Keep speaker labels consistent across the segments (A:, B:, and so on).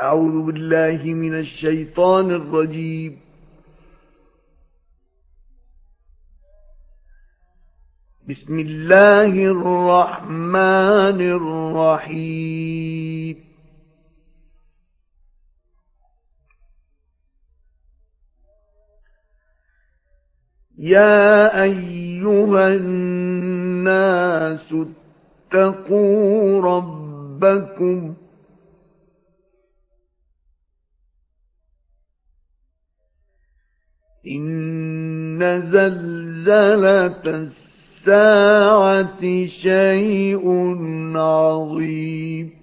A: أعوذ بالله من الشيطان الرجيم. بسم الله الرحمن الرحيم. يا أيها الناس اتقوا ربكم إن زلزلة الساعة شيء عظيم.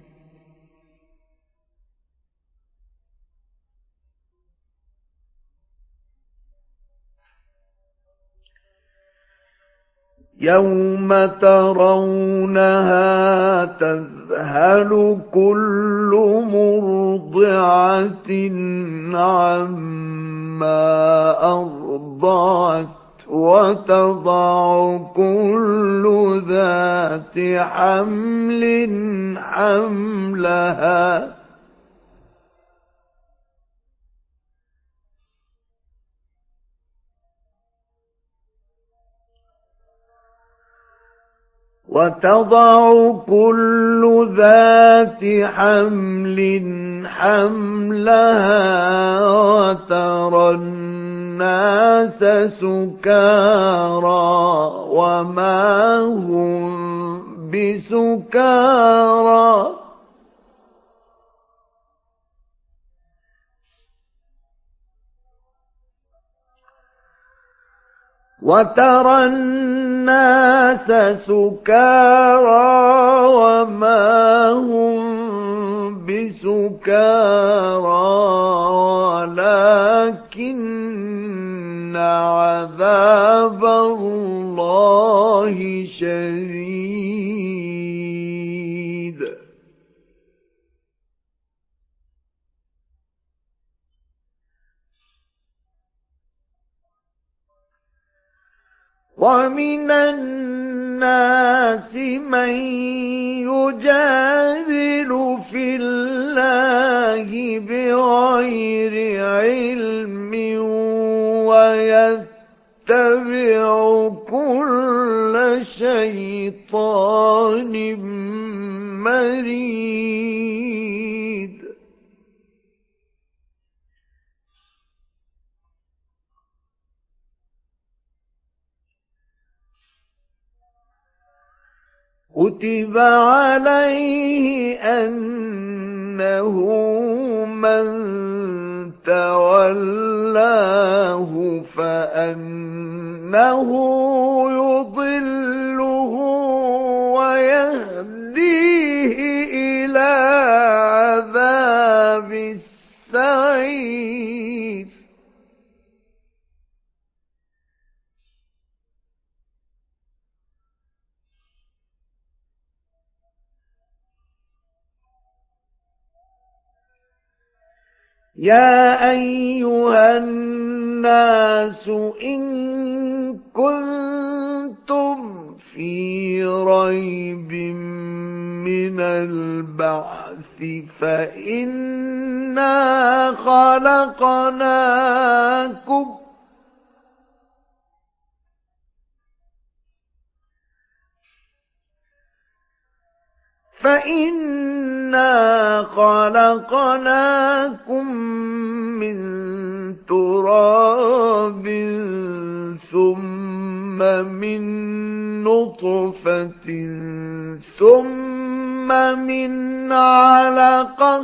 A: يوم ترونها تذهل كل مرضعة عما أرضعت وتضع كل ذات حمل حملها. وتضع كل ذات حمل حملها وترى الناس سكارى وما هم بسكارى. وترى الناس سكارى وما هم بسكارى ولكن عذاب الله شديد. ومن الناس من يجادل في الله بغير علم ويتبع كل شيطان مريد. كتب عليه أنه من تولاه فأنه يضله ويهديه إلى عذاب السعير. يا أيها الناس إن كنتم في ريب من البعث فإنا خلقناكم فإنا خلقناكم من تراب ثم من نطفة ثم من علقة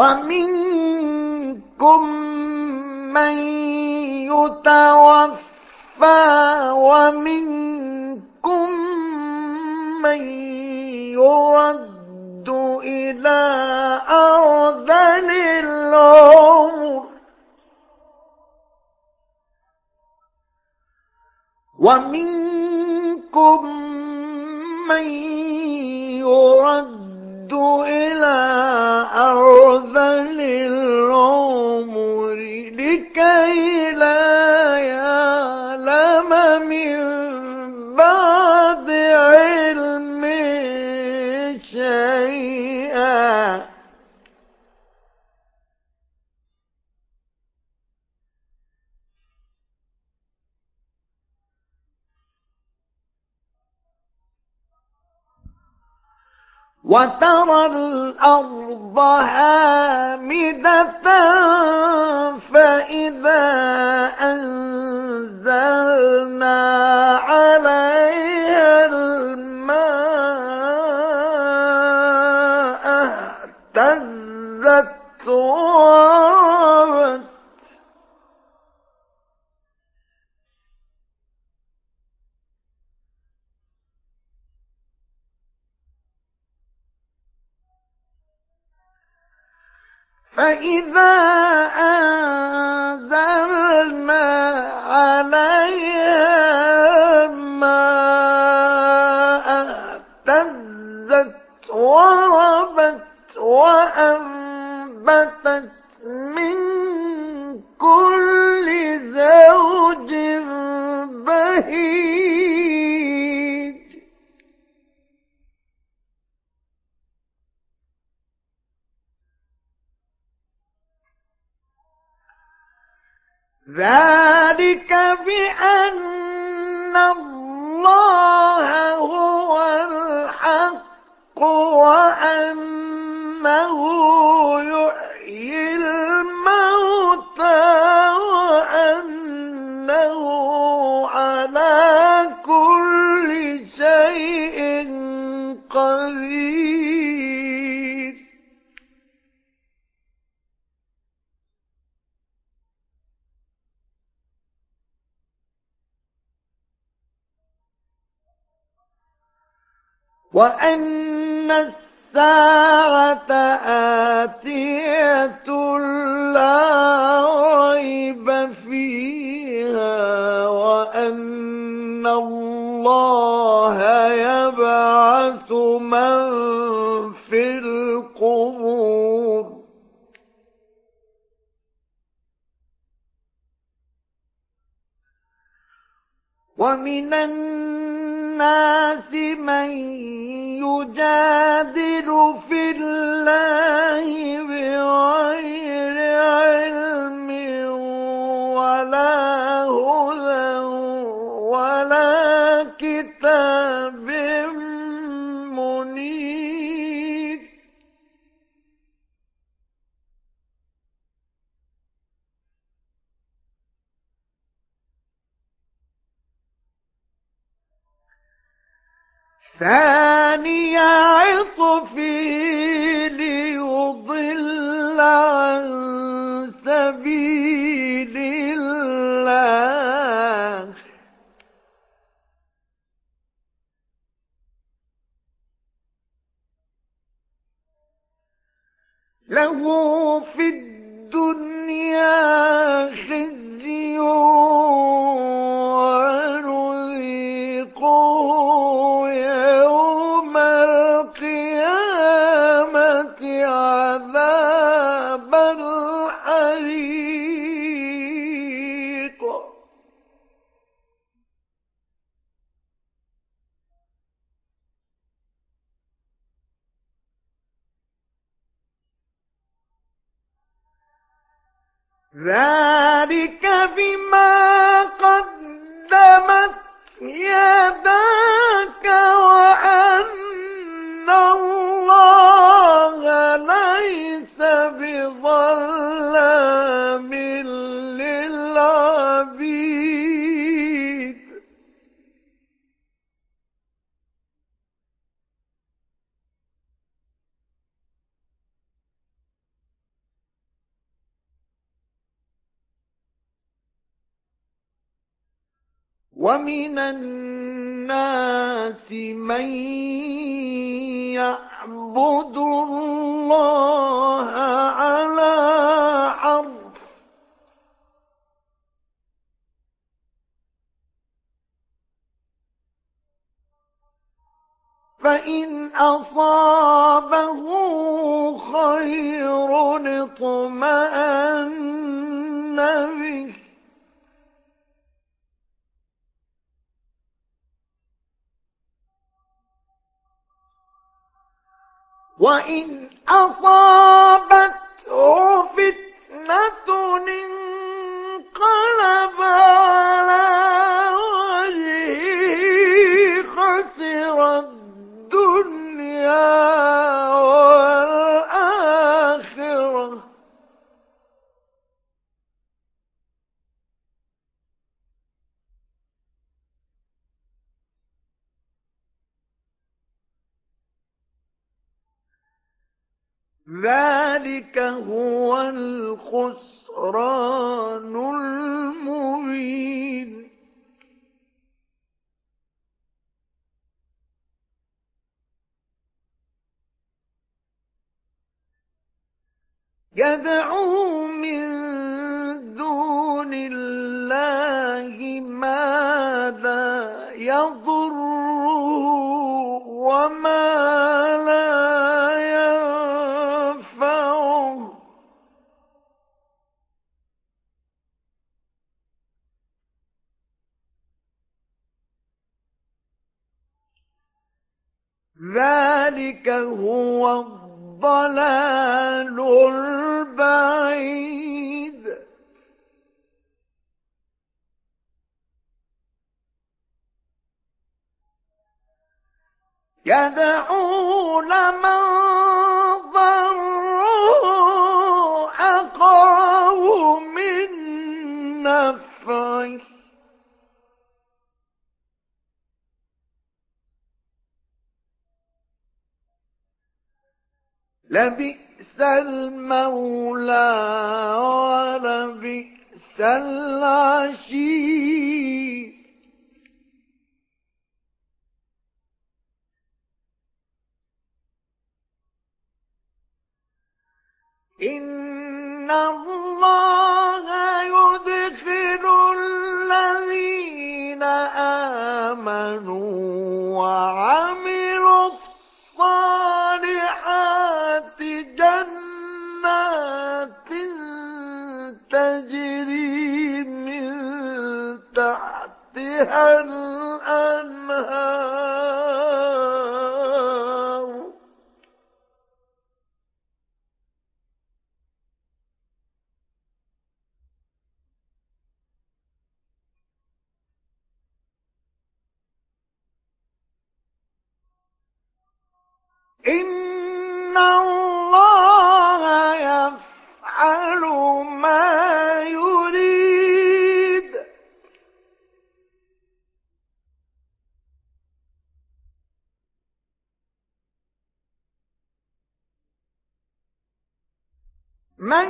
B: ومنكم من يتوفى ومنكم من يرد إلى أرذل العمر. ومنكم من يرد إلى أرذل العمر لكي وترى الأرض هامدة فإذا أنزلنا عليها فإذا أنزلنا عليها وإن يدعو من دون الله ما لا يضره وما لا ينفعه. ذلك هو لبئس المولى ولبئس العشير. إن الله يدخل الذين آمنوا وعملوا تحتها الأنهار. إن الله يفعل ما يريد. من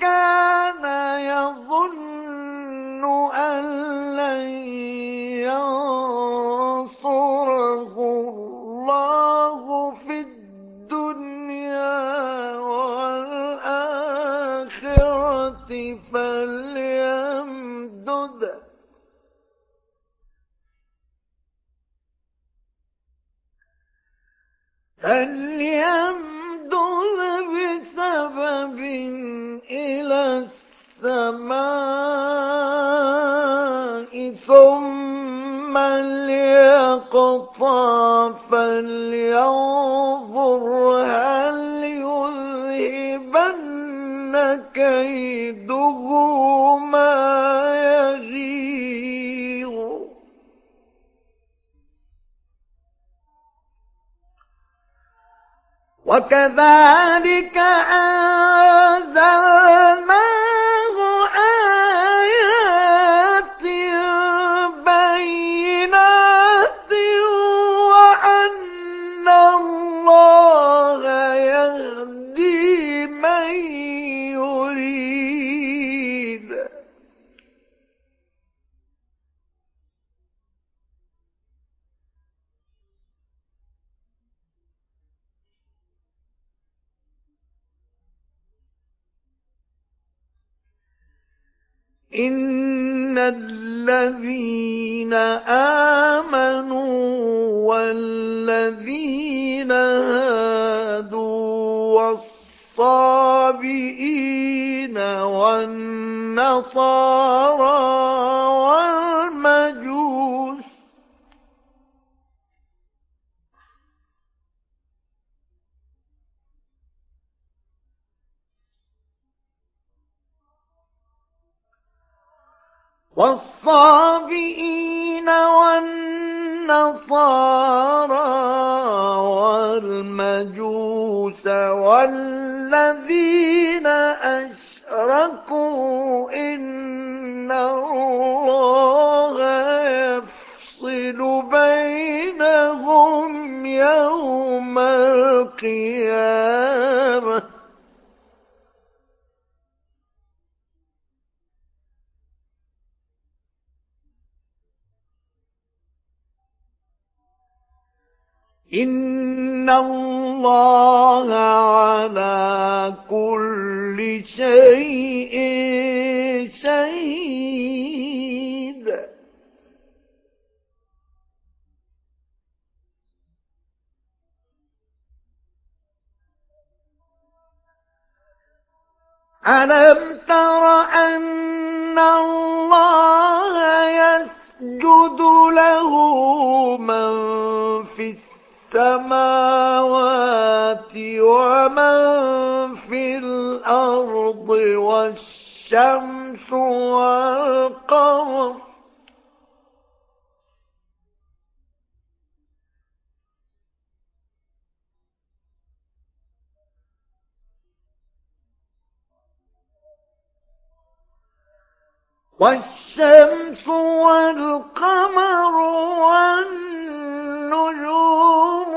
B: كان يظن أن لن ينصره الله في الدنيا والآخرة فليمدد. فليمدد. إلى السماء ثم ليقطع فلينظر هل يذهبن كيده ما وكذلك أنزلنا الذين آمنوا والذين هادوا والصابئين والنصارى والصابئين والنصارى والمجوس والذين أشركوا إن الله يفصل بينهم يوم القيامة. إن الله على كل شيء شهيد. ألم تر أن الله يسجد له من في السماء السماوات ومن في الأرض والشمس والقمر. والشمس والقمر والنجوم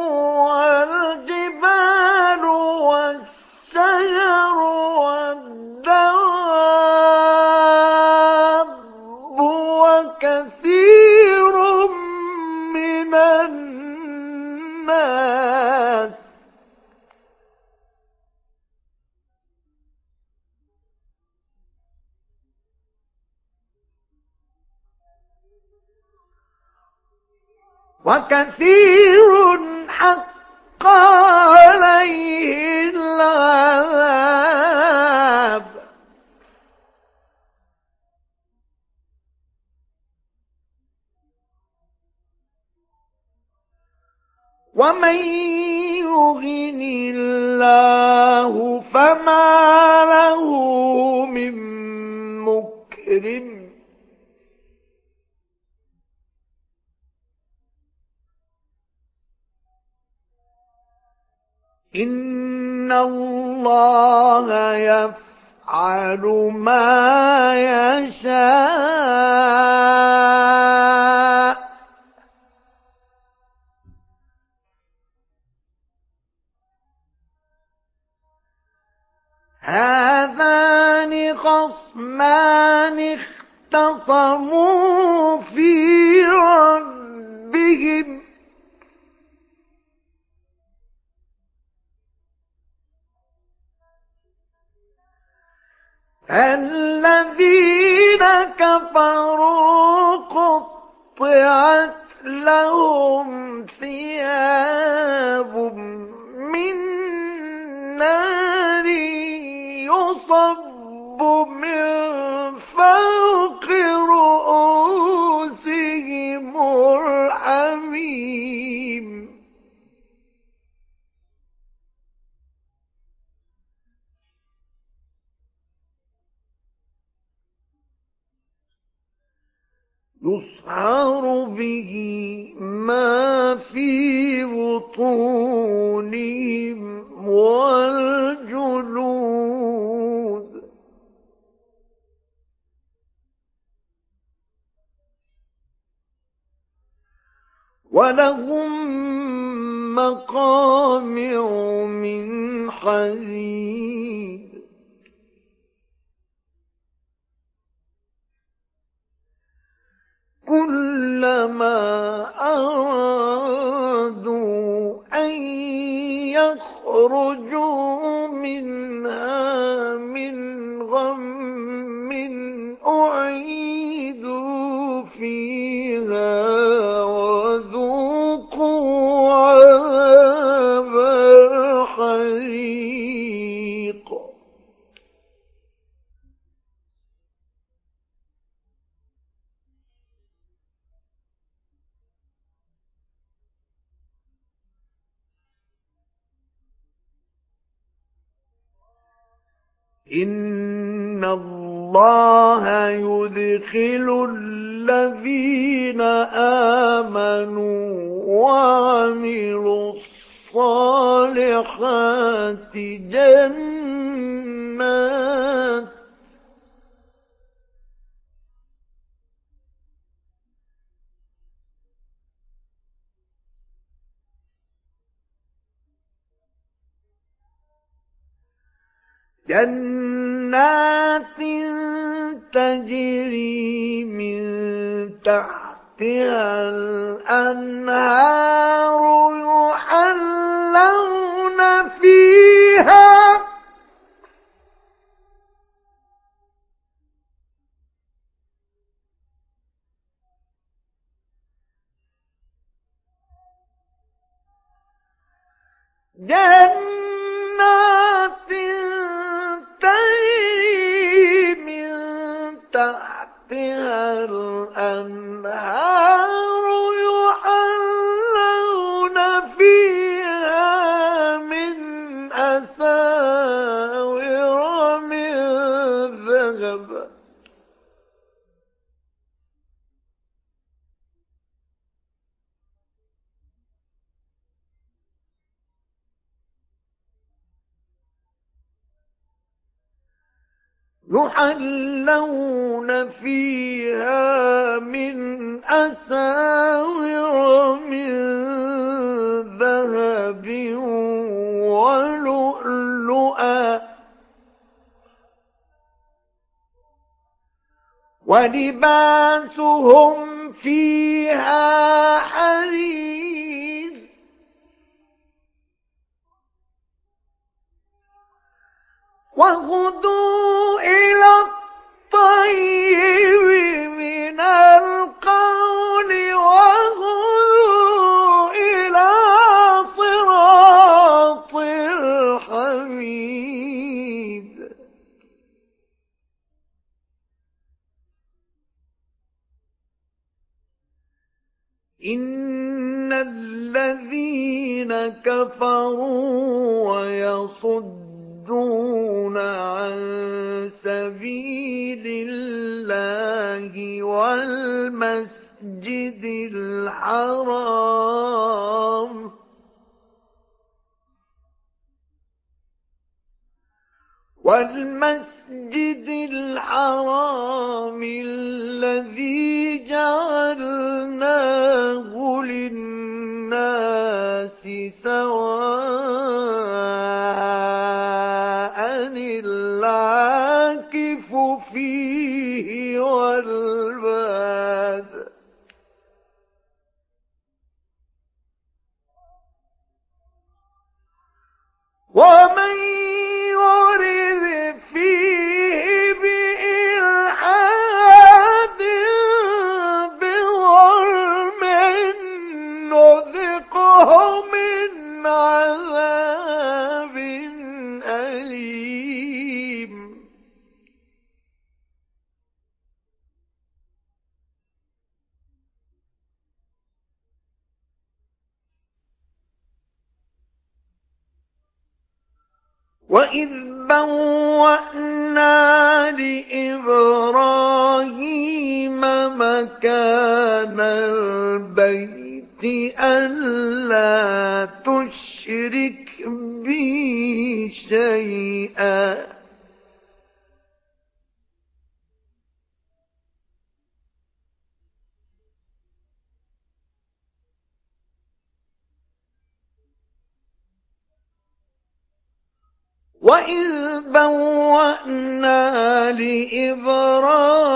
B: والجبال والشجر والدواب وكثير حق عليه العذاب. ومن يغن الله فما له من مكرم. إن الله يفعل ما يشاء هذان خصمان اختصموا في ربهم الذين كفروا قطعت لهم ثياب من نار يصب من يصهر به ما في بطونهم والجلود. ولهم مقامع من حديد كلما أرادوا أن يخرجوا منها من غم أعيدوا فيها إن الله يدخل الذين آمنوا وعملوا الصالحات جنات جنات تجري من تحتها الأنهار يحلون فيها جنات وإذ بوأنا لإبراهيم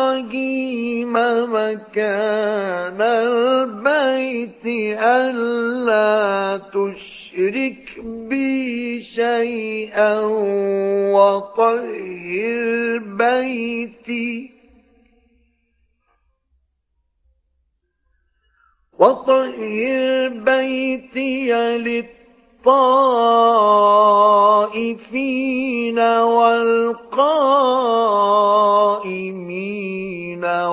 B: مكان البيت ألا تشرك بي شيئا وطهر بيتي وطهر بيتي للطهر الطائفين والقائمين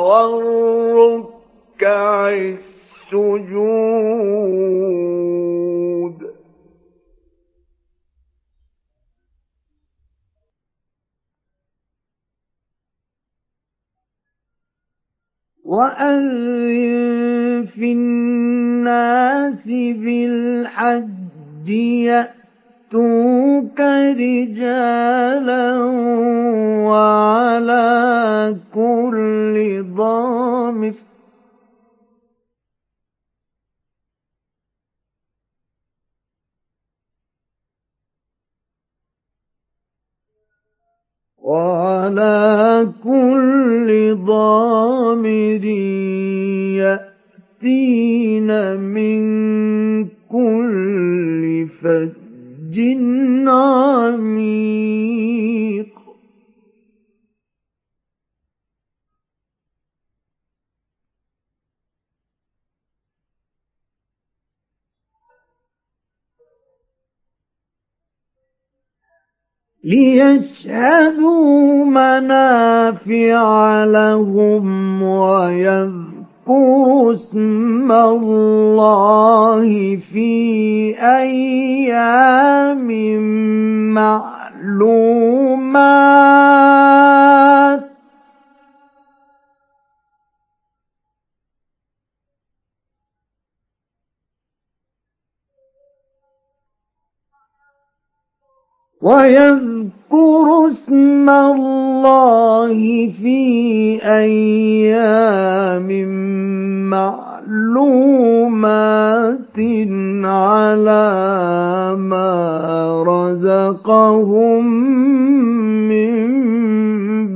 B: والركع السجود. وأذن في الناس بالحج يأتوك رجالا وعلى كل ضامر. وعلى كل ضامر يأتين من كل فج عميق ليشهدوا منافع لهم ويذكروا واذكروا اسم الله في أيام معلومات. ويذكر اسم الله في أيام معلومات على ما رزقهم من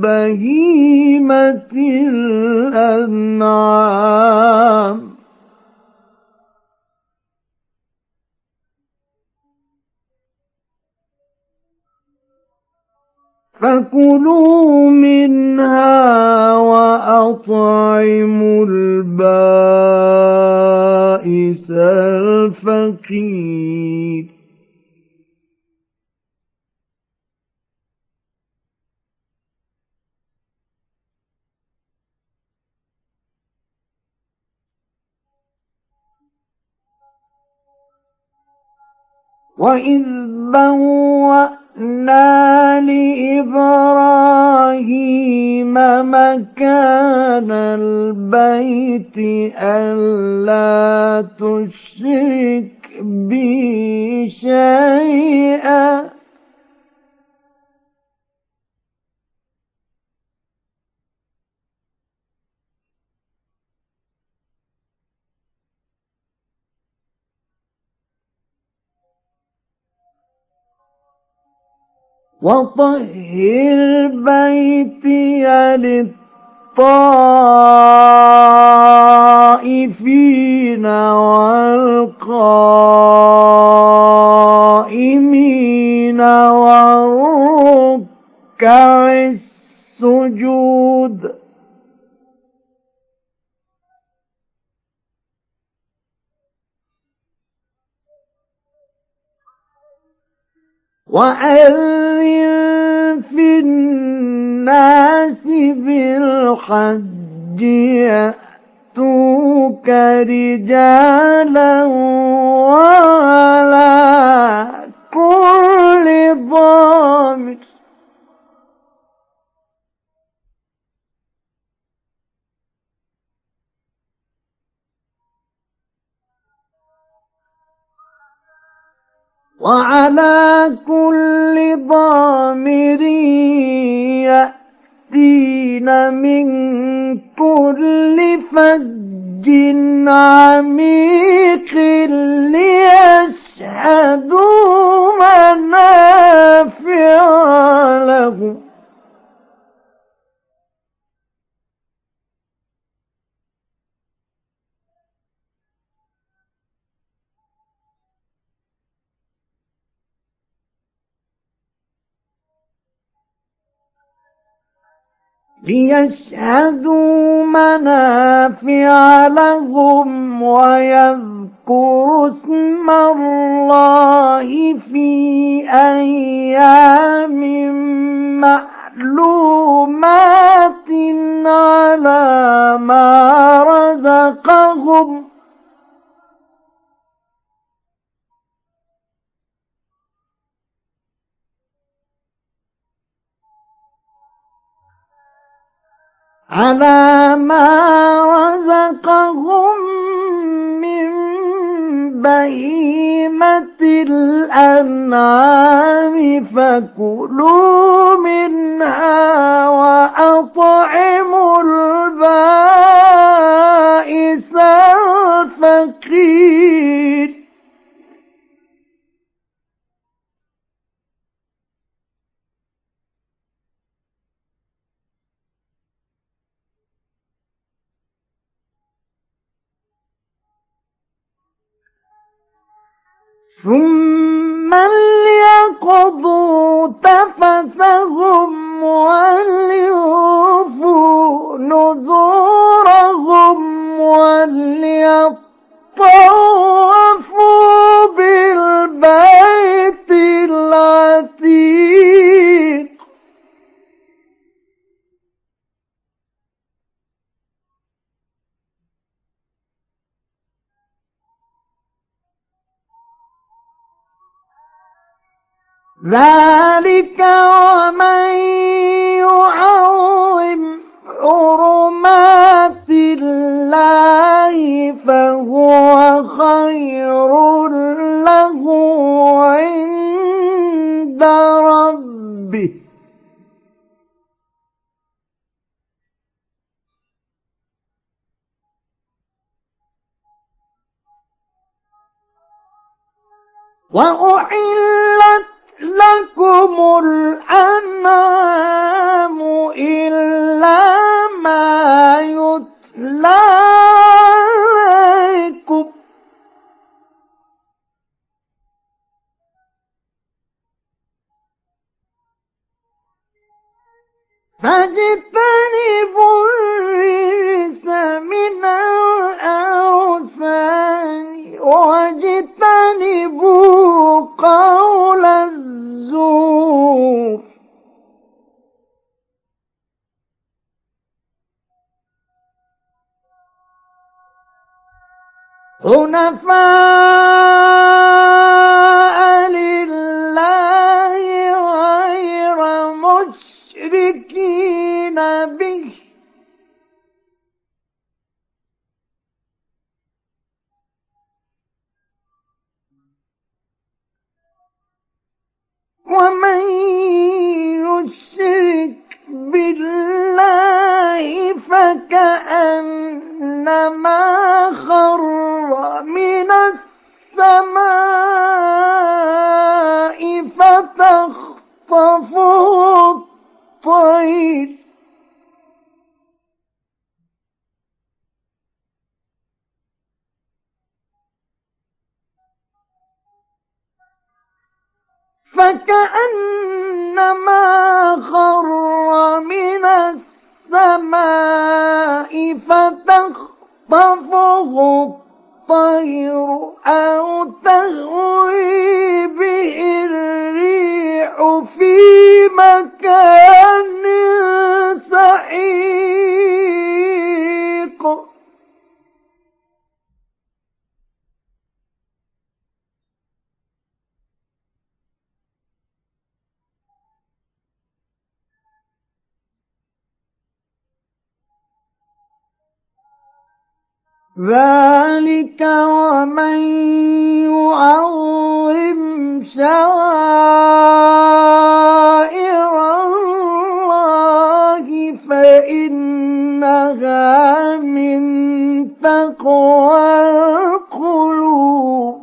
B: بهيمة الأنعام. فكلوا منها وأطعموا البائس الفقير. وإذ بوأ وَوَهَبْنَا لِإِبْرَاهِيمَ مَكَانَ الْبَيْتِ أَلَّا تُشْرِكْ بِي شَيْئًا وطهر بيتي للطائفين والقائمين والركع السجود وأذن في الناس بالحج يأتوك رجالا وعلى كل ضامر. وعلى كل ضامر يأتين من كل فج عميق ليشهدوا منافع لهم ليشهدوا منافع لهم ويذكروا اسم الله في أيام معلومات على ما رزقهم على ما رزقهم من بهيمة الأنعام فكلوا منها وأطعموا البائس الفقير. ثم ليقضوا تفثهم وليوفوا ذلك ومن يعظم حرمات الله فهو فكأنما خر من السماء فتخطفه الطير أو تهوي به الريح في مكان سحيق ذلك ومن يعظم شعائر الله فإنها من تقوى القلوب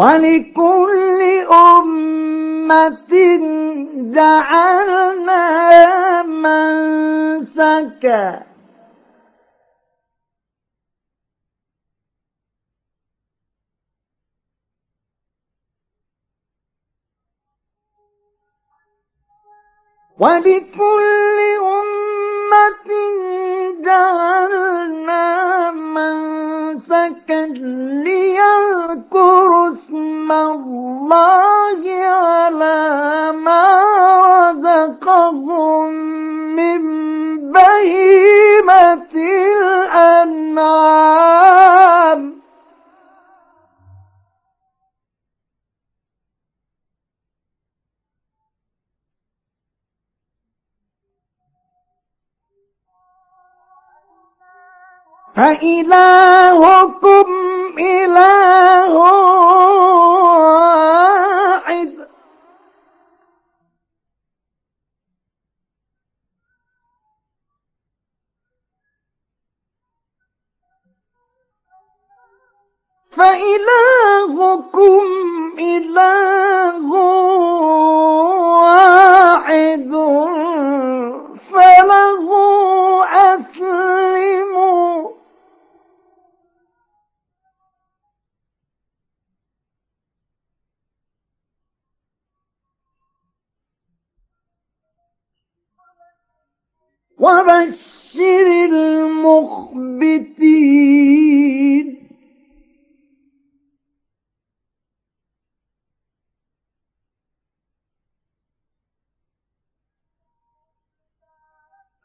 B: ولكل أمة جعلنا منسكا ولكل أمة جعلنا منسكا ليذكروا اسم الله على ما رزقهم من بهيمة الأنعام. فإلهكم إله واحد. فإلهكم إله واحد. وبشر المخبتين.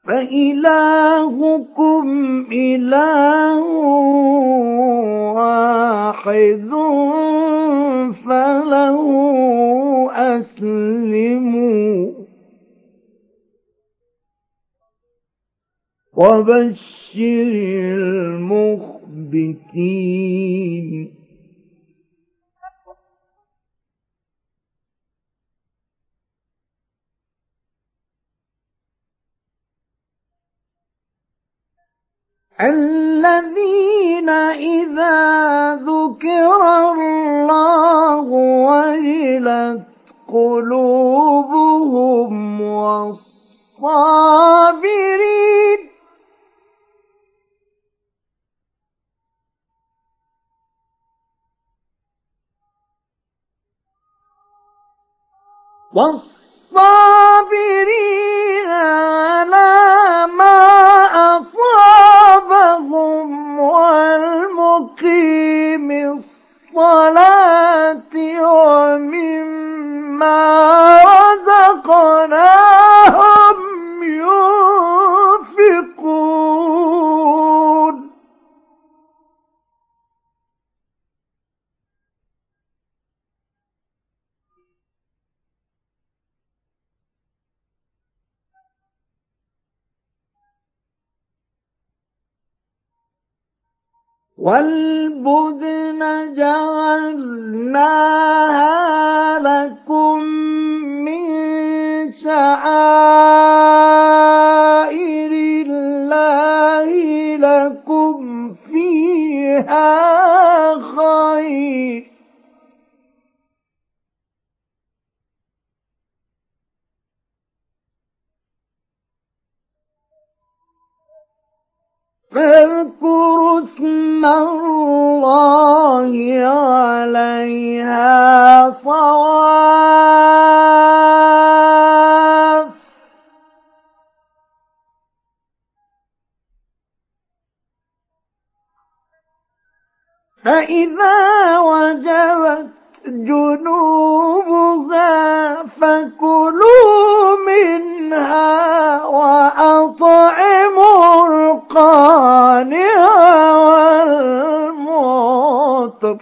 B: فإلهكم إله واحد فله أسلموا. وبشر المخبتين. الذين إذا ذكر الله وجلت قلوبهم والصابرين والصابرين على ما أصابهم والمقيم الصلاة ومما رزقناهم والبدن جعلناها لكم من شعائر الله لكم فيها خير. فاذكروا اسم الله عليها صواف. فإذا وجبت جنوبها فكلوا منها وأطعموا القانع والمعتر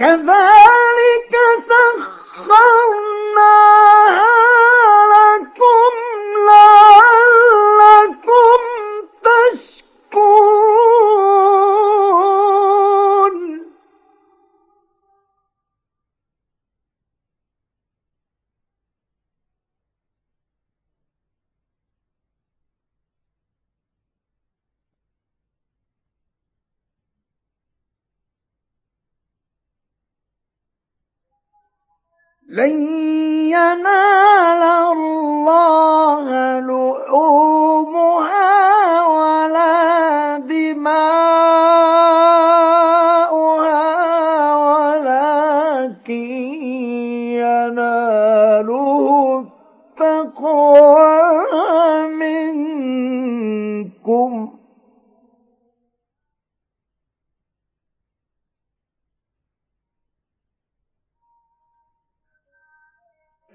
B: كذلك سخرناها لكم لعلكم تشكرون. لن ينال الله لحومها ولا دماؤها ولكن يناله التقوى.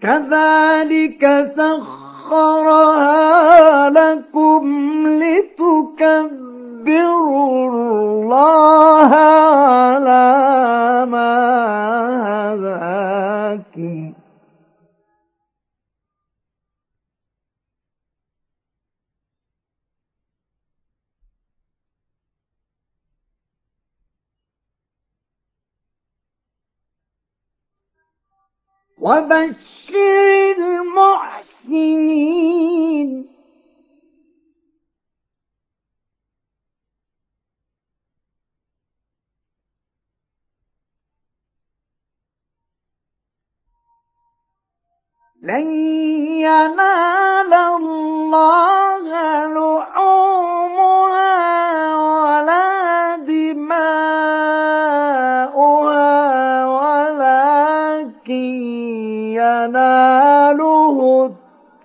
B: كذلك سخرها لكم لتكبروا الله على ما هداكم وبشر المحسنين. لن ينال الله لحومها ولا دماؤها ولكن يناله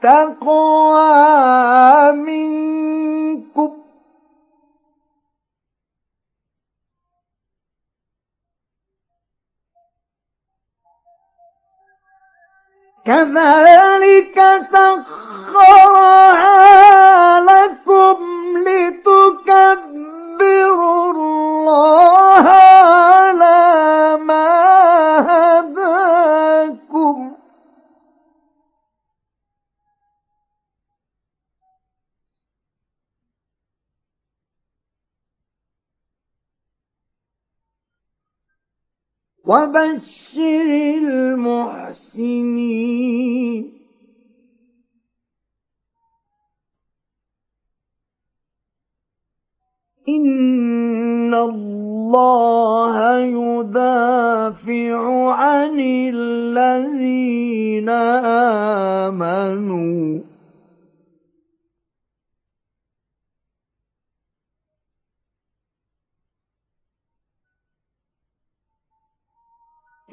B: التقوى منكم. كذلك سخرها لكم لتكبروا الله على ما هداكم. وبشر المحسنين. إن الله يدافع عن الذين آمنوا.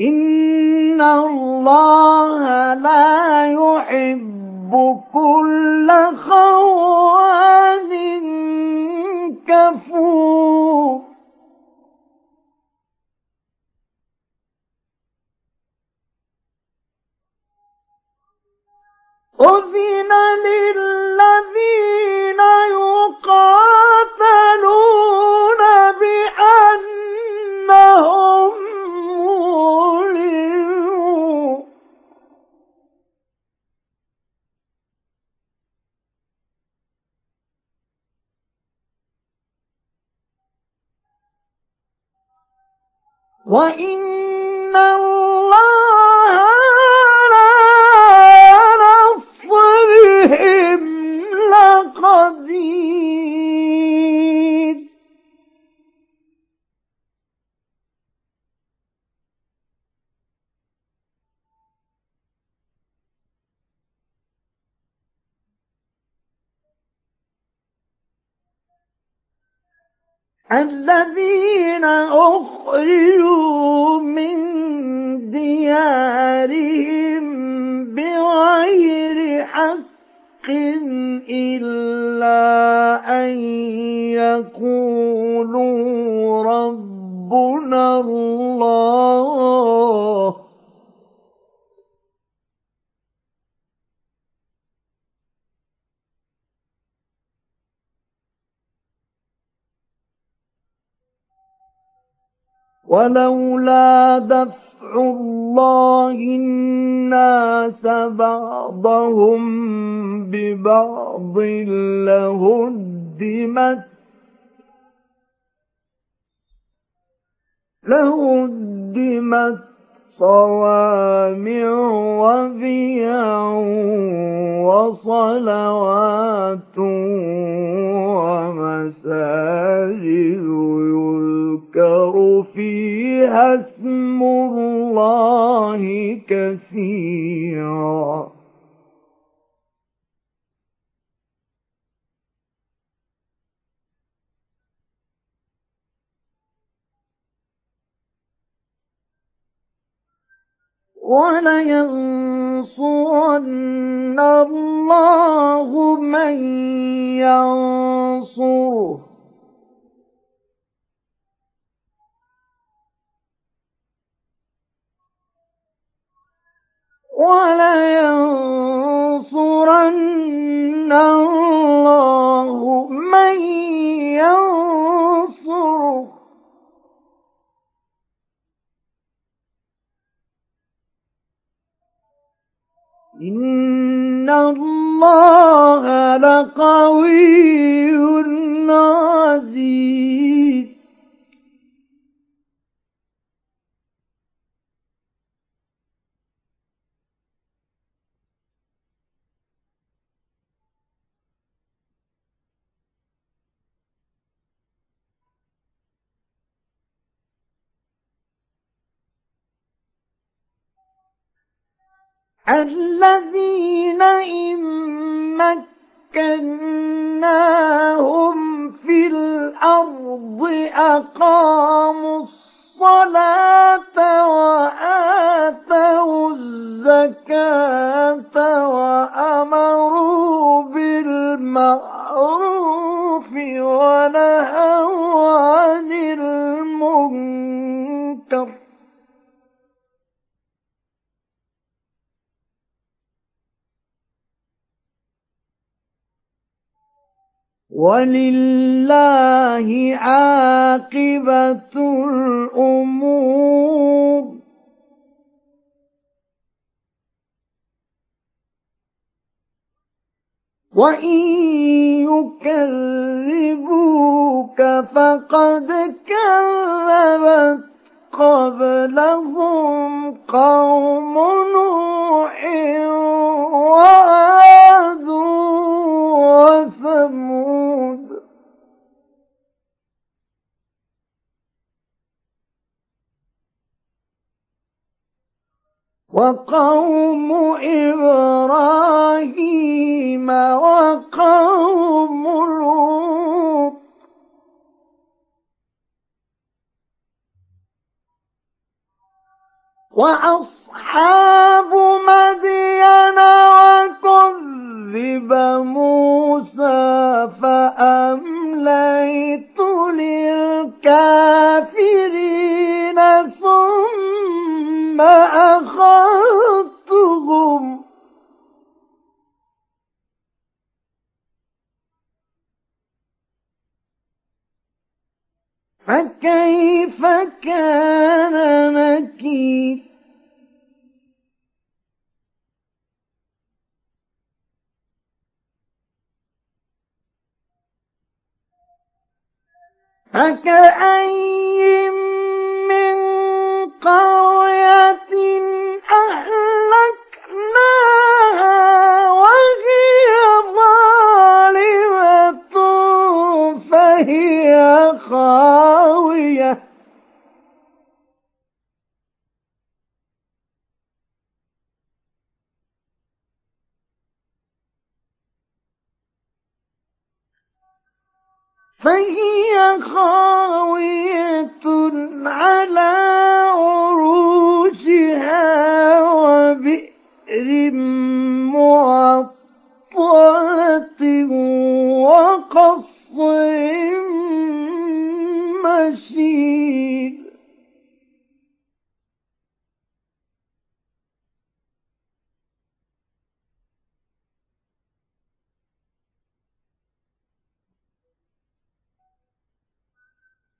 B: إن الله لا يحب كل خوان كفور أذن للذين ولولا دفع الله الناس بعضهم ببعض لهدمت لهدمت صوامع وبيع وصلوات ومساجد يذكر فيها اسم الله كثيرا. ولينصرن الله من ينصره. ولينصرن إن الله لقوي عزيز الذين إن مكناهم في الأرض أقاموا الصلاة وآتوا الزكاة وأمروا بالمعروف ونهوا عن المنكر ولله عاقبة الأمور. وإن يكذبوك فقد كذبت قبلهم قوم نوح وعاد وثمود. وقوم إبراهيم وقوم لوط. وأصحاب مدين وكذب موسى فأمليت للكافرين ثم أخذتهم. فكيف كان نكير؟ فكأي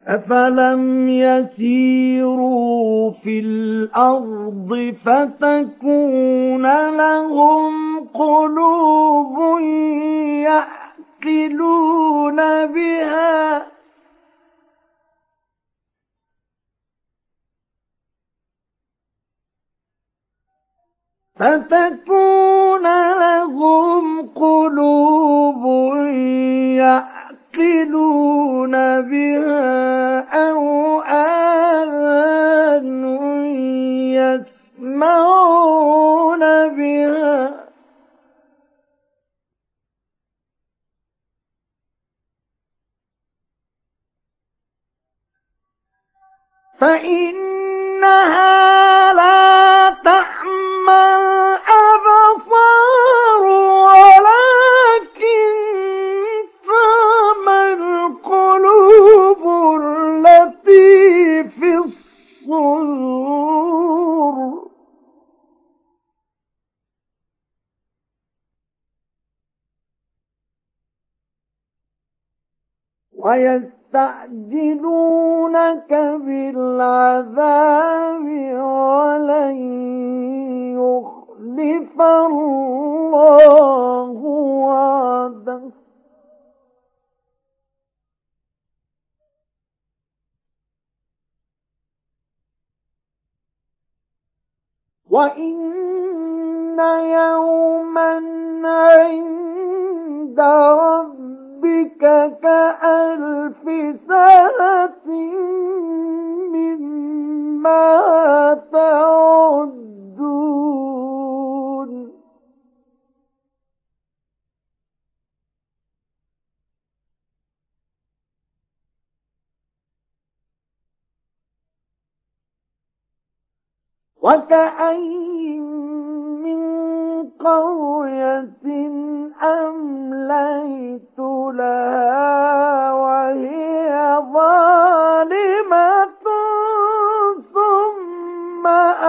B: أفلم يسيروا في الأرض فتكون لهم قلوب يعقلون بها فتكون لهم قلوب يعقلون بها أو آذان يسمعون بها فإنها لا تعمى الأبصار ويستعجلونك بالعذاب ولن يخلف الله وعده. وإن يوما عند ربك كألف سنة مما تعدون. وكأين قرية أمليت لها وهي ظالمة ثم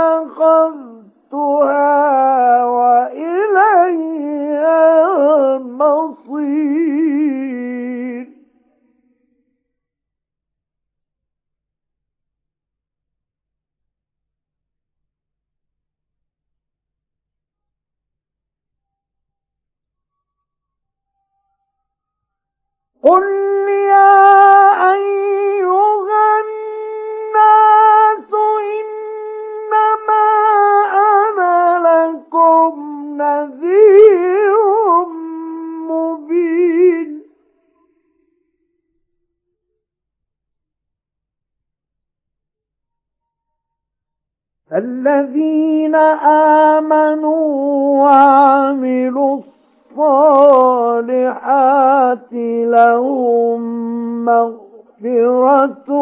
B: أخذتها قل يا أيها الناس إنما أنا لكم نذير مبين الذين آمنوا وعملوا الصالحات لهم مغفرة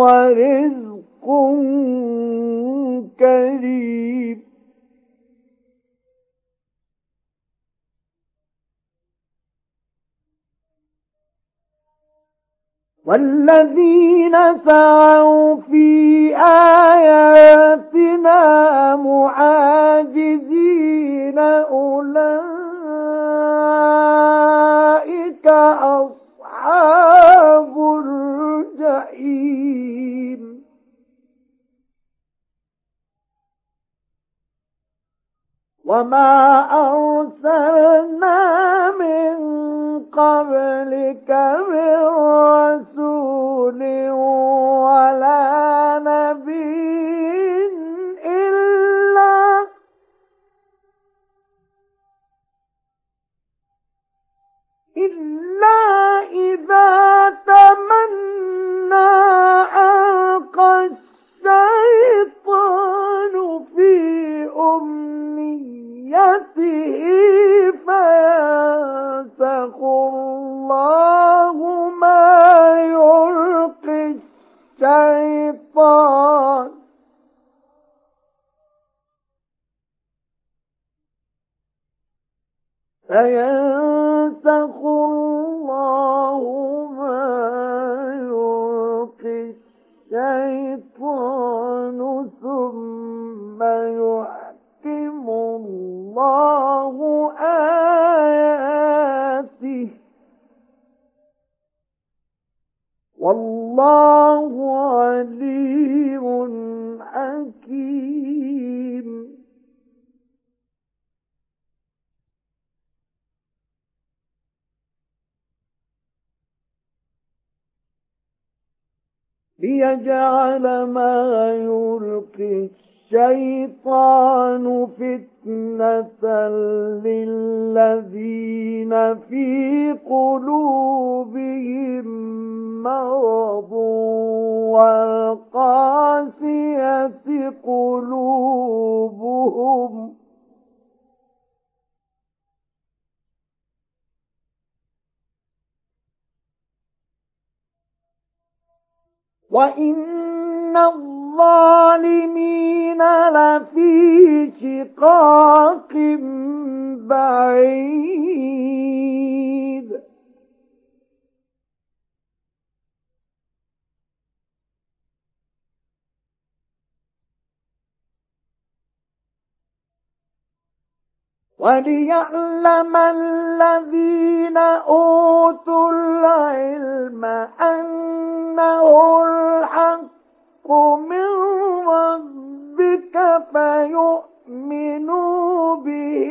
B: ورزق كريم. والذين سعوا في آياتنا معاجزين أولئك أصحاب الجحيم. وما أرسلنا من قبلك من رسول ولا إلا إذا تمنى ألقى الشيطان في أمنيته فينسخ الله ما يلقي الشيطان. فينسخ الله ما يلقي الشيطان ثم يحكم الله آياته. والله عليم حكيم. ليجعل ما يلقي الشيطان فتنة للذين في قلوبهم مرض والقاسية قلوبهم وإن الظالمين لفي شقاق بعيد وليعلم الذين أوتوا العلم أنه الحق من ربك فيؤمنوا به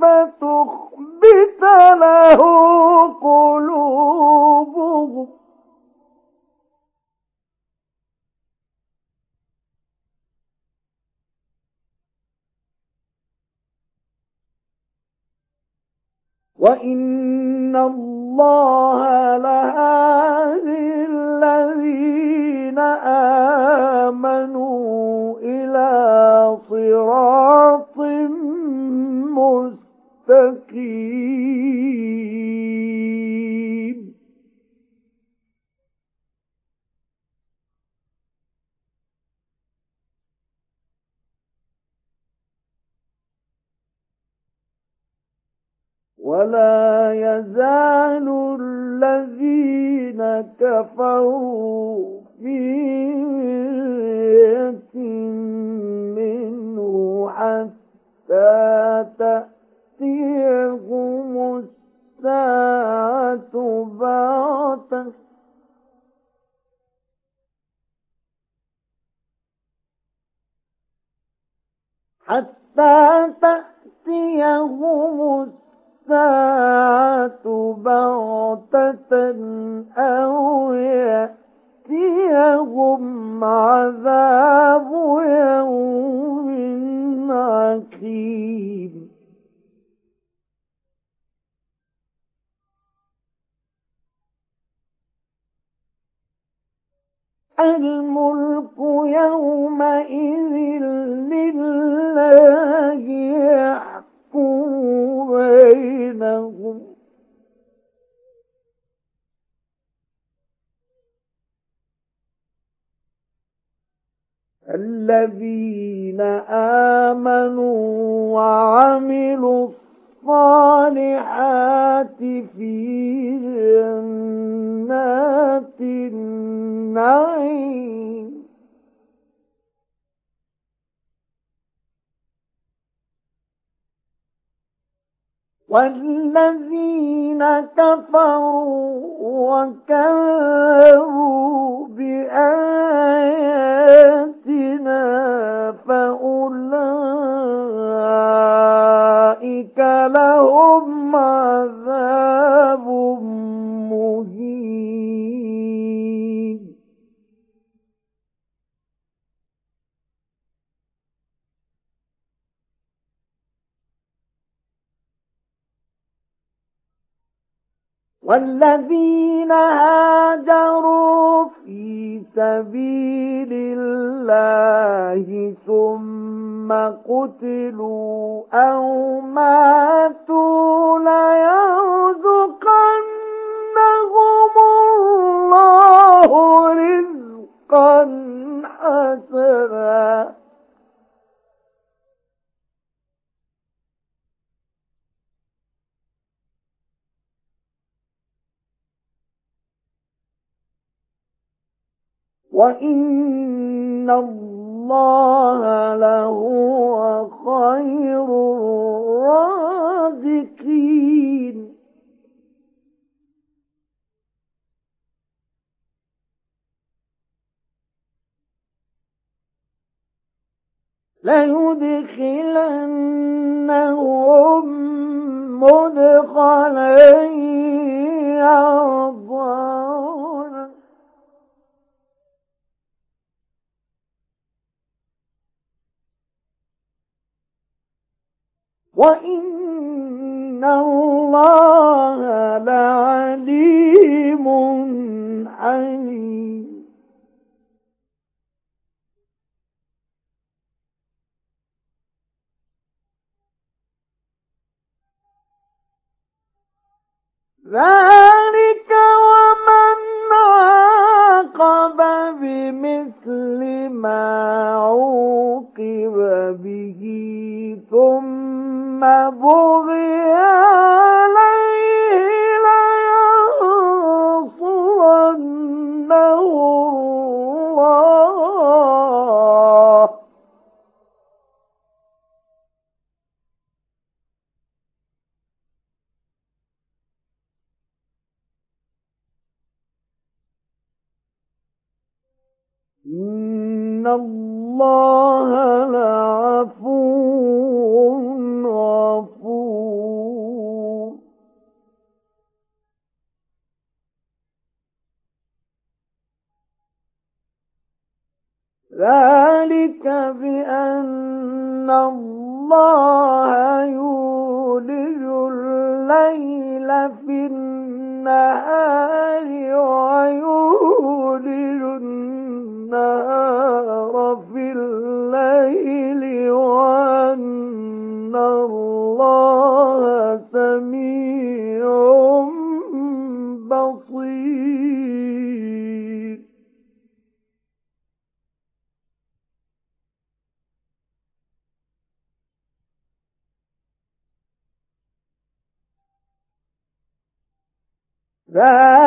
B: فتخبت له قلوبهم وإن الله لهادي الذين آمنوا إلى صراط مستقيم ولا يزال الذين كفروا في مرية منه حتى تأتيهم الساعة بغتة حتى تأتيهم الساعة أو يأتيهم عذاب يوم عقيم. الملك يومئذ لله يحكم بينهم. الذين آمنوا وعملوا الصالحات في والذين كفروا وكذبوا بآياتنا فأولئك لهم والذين هاجروا في سبيل الله ثم قتلوا أو ماتوا ليرزقنهم الله رزقا حسنا. وإن الله لهو خير الرازقين ليدخلنهم مدخلا يرضون وإن الله لعليم حليم ذلك ومن عاقب بمثل ما عوقب به ثم بغي عليه ذلك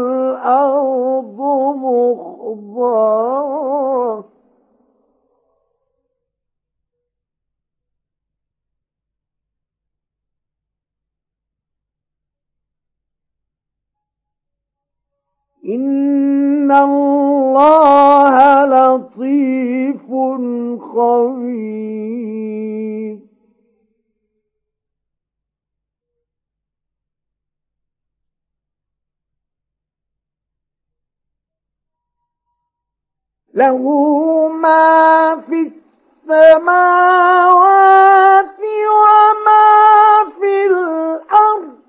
B: الأرض مخضرة. إن الله لطيف خبير. له ما في السماوات وما في الأرض.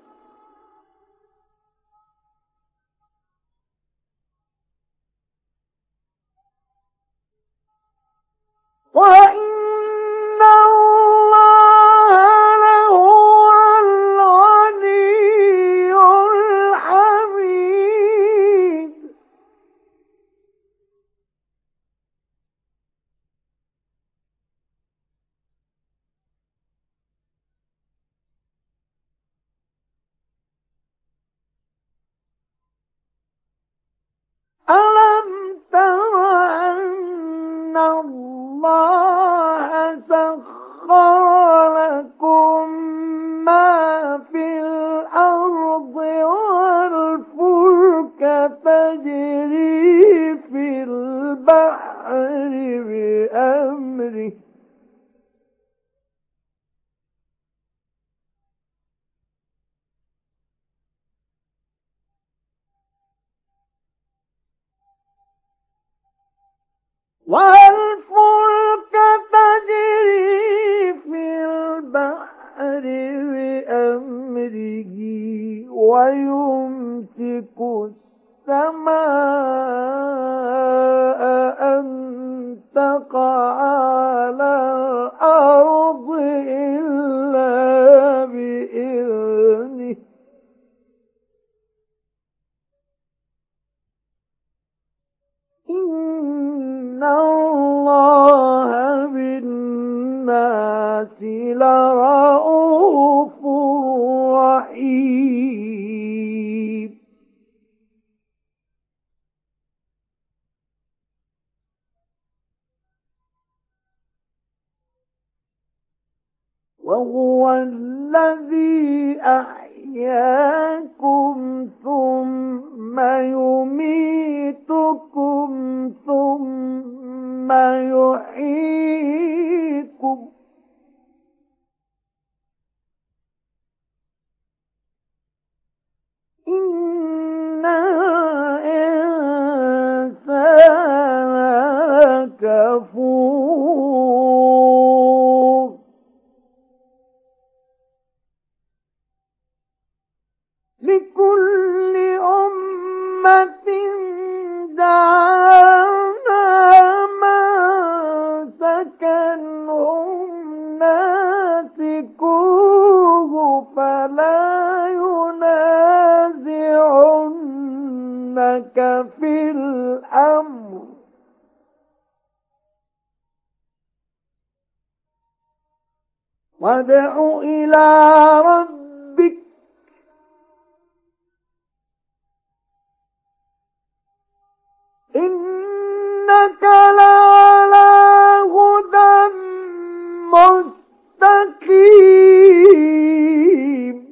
B: وإن وهو الذي أحياكم ثم يميتكم ثم يحييكم. إن الإنسان كفور لكل أمة جعلنا من سكنهم ناسكوه فلا ينازعنك في الأمر. وادع إلى ربك إنك لعلى هدى مستقيم.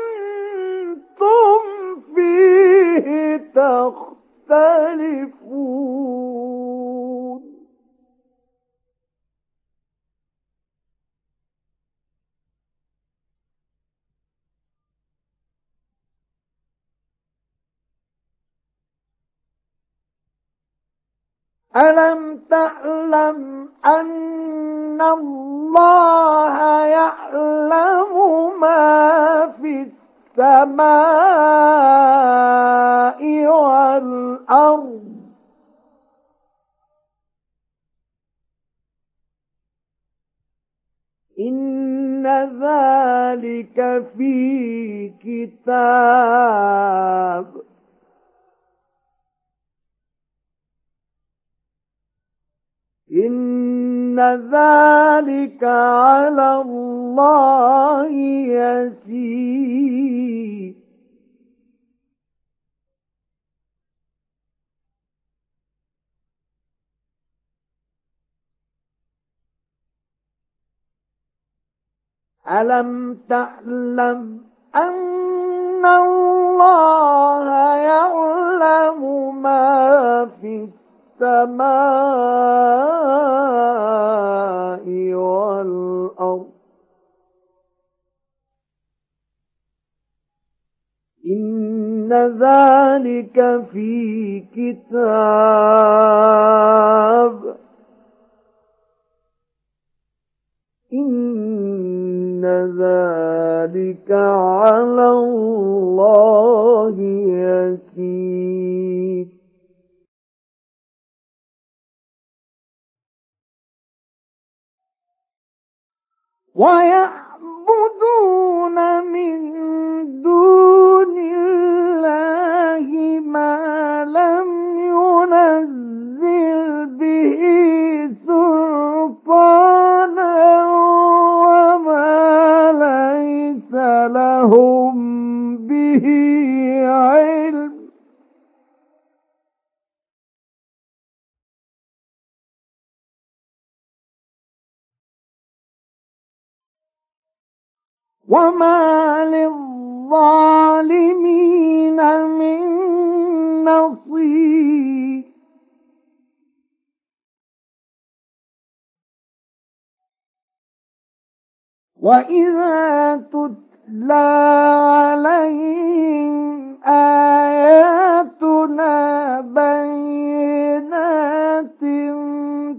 B: تختلفون. ألم تعلم أن الله يعلم ما في السماء والأرض إن ذلك في كتاب. إن ذلك على الله يسير. ألم تعلم أن الله يعلم ما في السماء والأرض؟ إن ذلك في كتاب. إن إِنَّ ذَلِكَ عَلَى اللَّهِ يَسِيرٌ. وَيَعْبُدُونَ مِن دُونِ اللَّهِ مَا لَمْ يُنَزِّلْ بِهِ سُلْطَانًا لهم به علم. وما للظالمين من نصير. وإذا تتلى عليهم آياتنا بينات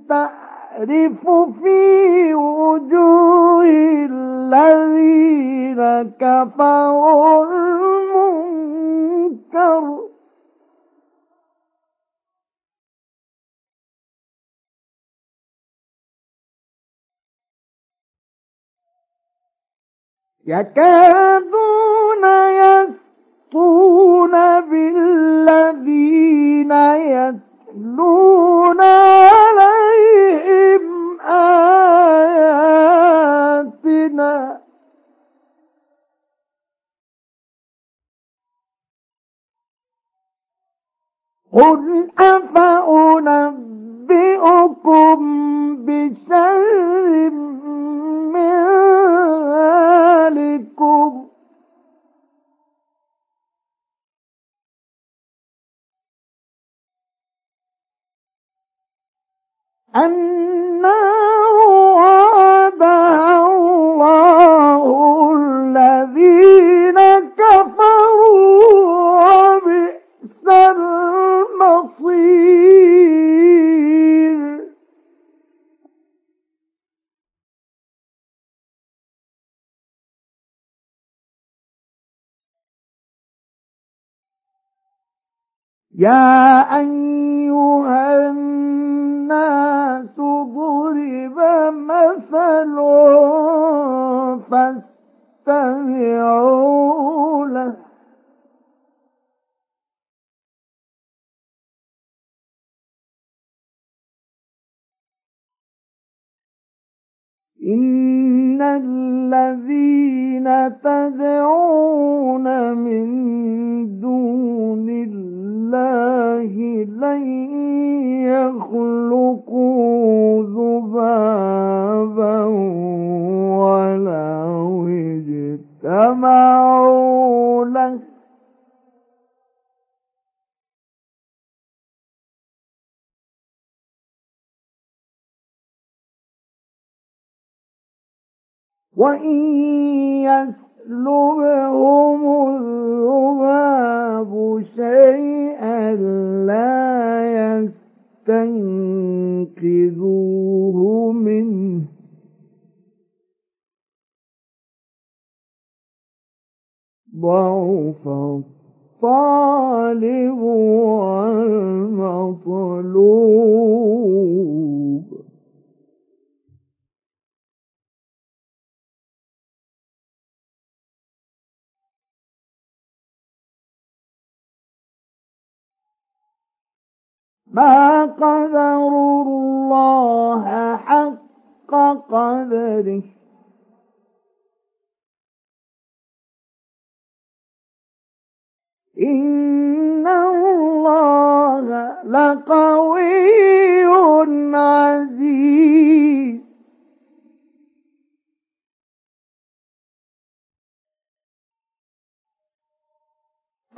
B: تعرف في وجوه الذين كفروا المنكر يكادون يسطون بالذين يتلون عليهم آياتنا. قل أفأنبئكم بشر من ذلكم. النار وعدها الله الذين يا أيها الناس ضرب مثل فاستمعوا له. إن الذين تدعون من دون الله لن يخلقوا ذبابا ولو اجتمعوا له وإن يسلبهم الذباب شيئا لا يستنقذوه منه ضعف الطالب والمطلوب ما قدروا الله حق قدره. إن الله لقوي عزيز.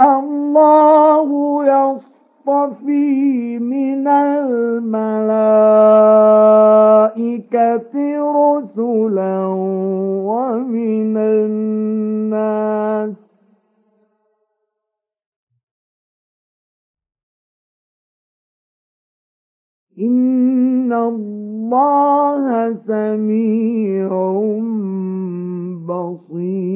B: الله يصطفي من الملائكة رسلا ومن الناس. إن الله سميع بصير.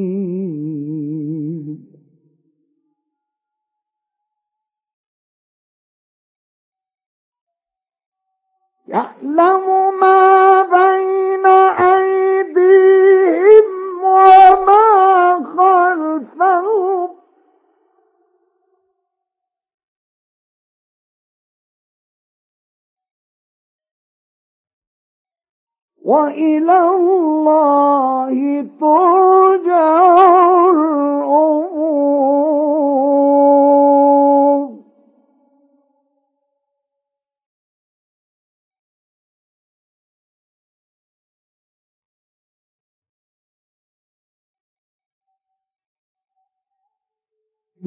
B: يعلم ما بين أيديهم وما خلفهم. وإلى الله ترجع الأمور.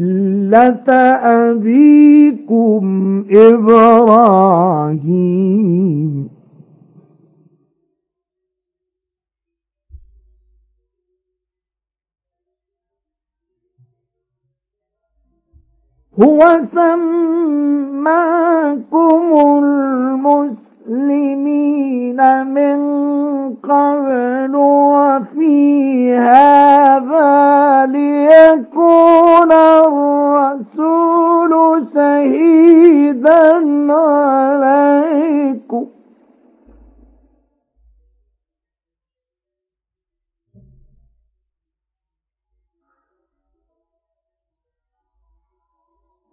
B: ملة أبيكم إبراهيم هو سماكم المسلمين من قبل وفي هذا ليكون الرسول شهيدا عليكم.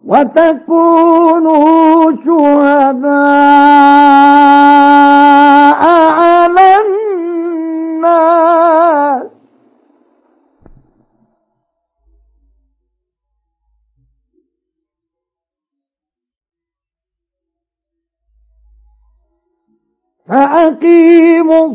B: وتكونوا شهداء على الناس. فأقيموا